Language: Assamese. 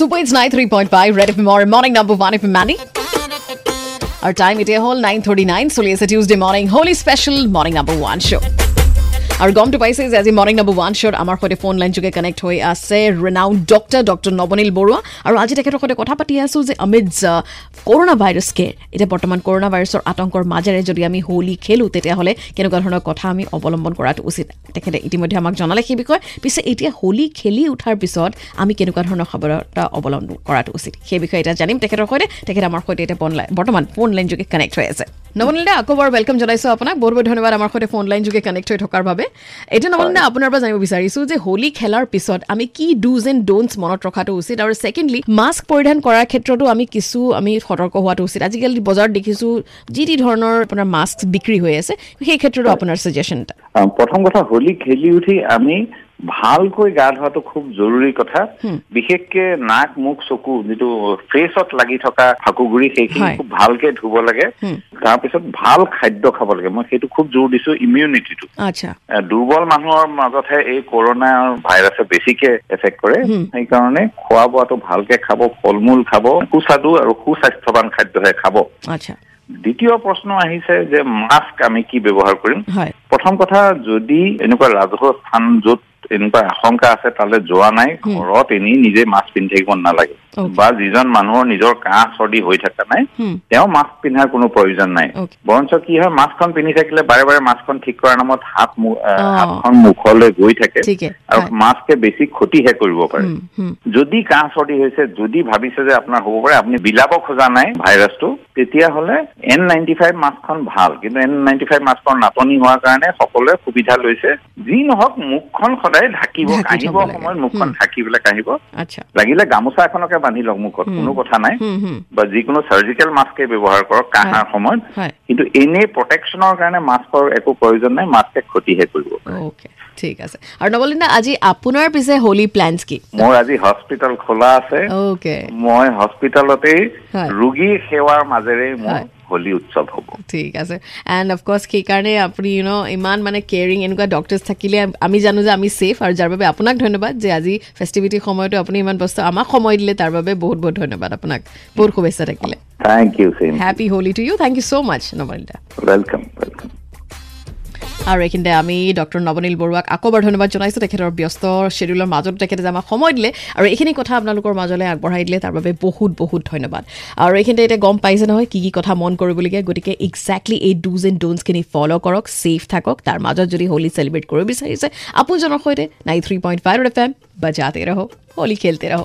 Super it's 93.5 Red FM or morning number 1 if Mandy. Our time it is whole 9:39 so it's a Tuesday morning holy special morning number 1 show. আৰু গমটো পাইছে যে আজি মৰ্ণিং নাম্বাৰ ওৱান শ্ব'ত আমাৰ সৈতে ফোন লাইন যোগে কানেক্ট হৈ আছে renowned doctor doctor Nabaneel Baruah. আৰু আজি তেখেতৰ সৈতে কথা পাতি আছোঁ যে অমিডছ কৰোণা ভাইৰাছ কেৰ এতিয়া বৰ্তমান কৰোণা ভাইৰাছৰ আতংকৰ মাজেৰে যদি আমি হোলী খেলোঁ তেতিয়াহ'লে কেনেকুৱা ধৰণৰ কথা আমি অৱলম্বন কৰাটো উচিত? তেখেতে ইতিমধ্যে আমাক জনালে সেই বিষয়ে। পিছে এতিয়া হোলী খেলি উঠাৰ পিছত আমি কেনেকুৱা ধৰণৰ সাৱধানতা অৱলম্বন কৰাটো উচিত? সেই বিষয়ে এতিয়া জানিম তেখেতৰ সৈতে। তেখেত আমাৰ সৈতে এতিয়া বৰ্তমান ফোন লাইন যোগে কানেক্ট হৈ আছে। নৱনীল আকৌ বাৰু ৱেলকাম জনাইছোঁ আপোনাক। বহুত বহুত ধন্যবাদ আমাৰ সৈতে ফোন লাইন যোগে কানেক্ট হৈ থকাৰ বাবে। এতিয়া নৱনীল আপোনাৰ পৰা জানিব বিচাৰিছোঁ যে হোলী খেলাৰ পিছত আমি কি ডুজ এণ্ড ডোনছ মনত ৰখাটো উচিত আৰু ছেকেণ্ডলি মাস্ক পৰিধান কৰাৰ ক্ষেত্ৰতো আমি কিছু আমি সতৰ্ক হোৱাটো উচিত। আজিকালি বজাৰত দেখিছোঁ যি যি ধৰণৰ আপোনাৰ মাস্ক বিক্ৰী হৈ আছে সেই ক্ষেত্ৰতো আপোনাৰ ছাজেশ্যন এটা। প্ৰথম কথা হোলী খেলি উঠি আমি ভালকৈ গা ধোৱাটো খুব জৰুৰী কথা। বিশেষকে নাক মুখ চকু যিটো ফেচত লাগি থকা ফাকুগুৰি সেইখিনি। খুব ভালকে ধুব লাগে। তাৰপিছত ভাল খাদ্য খাব লাগে মই সেইটো খুব জোৰ দিছো ইমিউনিটিটো দুৰ্বল মানুহৰ মাজতহে এই কৰোণা ভাইৰাছে বেছিকে এফেক্ট কৰে। সেইকাৰণে খোৱা বোৱাটো ভালকে খাব ফল মূল খাব সুস্বাদু আৰু সুস্বাস্থ্যৱান খাদ্যহে খাব। দ্বিতীয় প্ৰশ্ন আহিছে যে মাস্ক আমি কি ব্যৱহাৰ কৰিম? প্ৰথম কথা যদি এনেকুৱা ৰাজহুৱা স্থান য'ত এনেকুৱা আশংকা আছে তালৈ যোৱা নাই। ঘৰত এনেই নিজে মাস্ক পিন্ধি থাকিব নালাগে. বা যিজন মানুহৰ নিজৰ কাহ চৰ্দি হৈ থকা নাই তেওঁ মাস্ক পিন্ধাৰ কোনো প্ৰয়োজন নাই. বৰঞ্চ কি হয় মাস্কখন পিন্ধি থাকিলে বাৰে বাৰে মাস্কখন ঠিক কৰাৰ নামত হাত। হাতখন মুখলৈ গৈ থাকে আৰু। মাস্কে বেছি ক্ষতিহে কৰিব পাৰে যদি কাহ চৰ্দি হৈছে যদি ভাবিছে যে আপোনাৰ হ'ব পাৰে আপুনি বিলাব খোজা নাই ভাইৰাছটো তেতিয়াহ'লে এন নাইণ্টি ফাইভ মাস্কখন ভাল কিন্তু এন নাইণ্টি ফাইভ মাস্কৰ নাটনি হোৱাৰ কাৰণে সকলোৱে সুবিধা লৈছে যি নহওক মুখখন সদায় ঢাকিব ঢাকি কাঢ়িব থব লাগে। সময়ত মুখখন। ঢাকি পেলাই কাঢ়িব আচ্ছা। লাগিলে গামোচা এখনকে বান্ধি লওক মুখত। কোনো কথা নাই। বা যিকোনো চাৰ্জিকেল মাস্কে ব্যৱহাৰ কৰক কাহাৰ সময়ত। কিন্তু এনেই প্ৰটেকশ্যনৰ কাৰণে মাস্কৰ একো প্ৰয়োজন নাই মাস্কে ক্ষতিহে কৰিব ঠিক আছে। আৰু নৱলিনা আজি আপোনাৰ পিছে হোলী প্লেনছ কি? মোৰ আজি হস্পিটেল খোলা আছে। মই হস্পিটেলতেই। ৰোগীৰ সেৱাৰ মাজেৰে মোৰ। হোলী উৎসৱ হ'ব। ঠিক আছে। এণ্ড অফক'ৰ্ছ সেইকাৰণে আপুনি ইউ ন ইমান মানে কেয়াৰিং এনেকুৱা ডক্টৰ্ছ থাকিলে আমি জানো যে আমি ছেফ আৰু যাৰ বাবে আপোনাক ধন্যবাদ যে আজি ফেষ্টিভিটিৰ সময়তো আপুনি ইমান বস্তু আমাক সময় দিলে তাৰ বাবে বহুত বহুত ধন্যবাদ আপোনাক। বহুত শুভেচ্ছা থাকিলে। Thank you happy Holi to you thank you so' much Nabanita welcome welcome আৰু এইখিনিতে আমি ডক্টৰ নৱনীল বৰুৱাক আকৌ এবাৰ ধন্যবাদ জনাইছোঁ। তেখেতৰ ব্যস্ত শ্বেডিউলৰ মাজতো তেখেতে যে আমাক সময় দিলে আৰু এইখিনি কথা আপোনালোকৰ মাজলৈ আগবঢ়াই দিলে তাৰ বাবে বহুত বহুত ধন্যবাদ। আৰু এইখিনিতে এতিয়া গম পাইছে নহয় কি কি কথা মন কৰিবলগীয়া গতিকে এক্সেক্টলি এই ডুজ এণ্ড ডোনছখিনি ফ'ল' কৰক ছেফ থাকক তাৰ মাজত যদি হোলী চেলিব্ৰেট কৰিব বিচাৰিছে আপোনজনৰ সৈতে nine three point five F M বজাতে ৰহ হোলী খেলতে ৰহ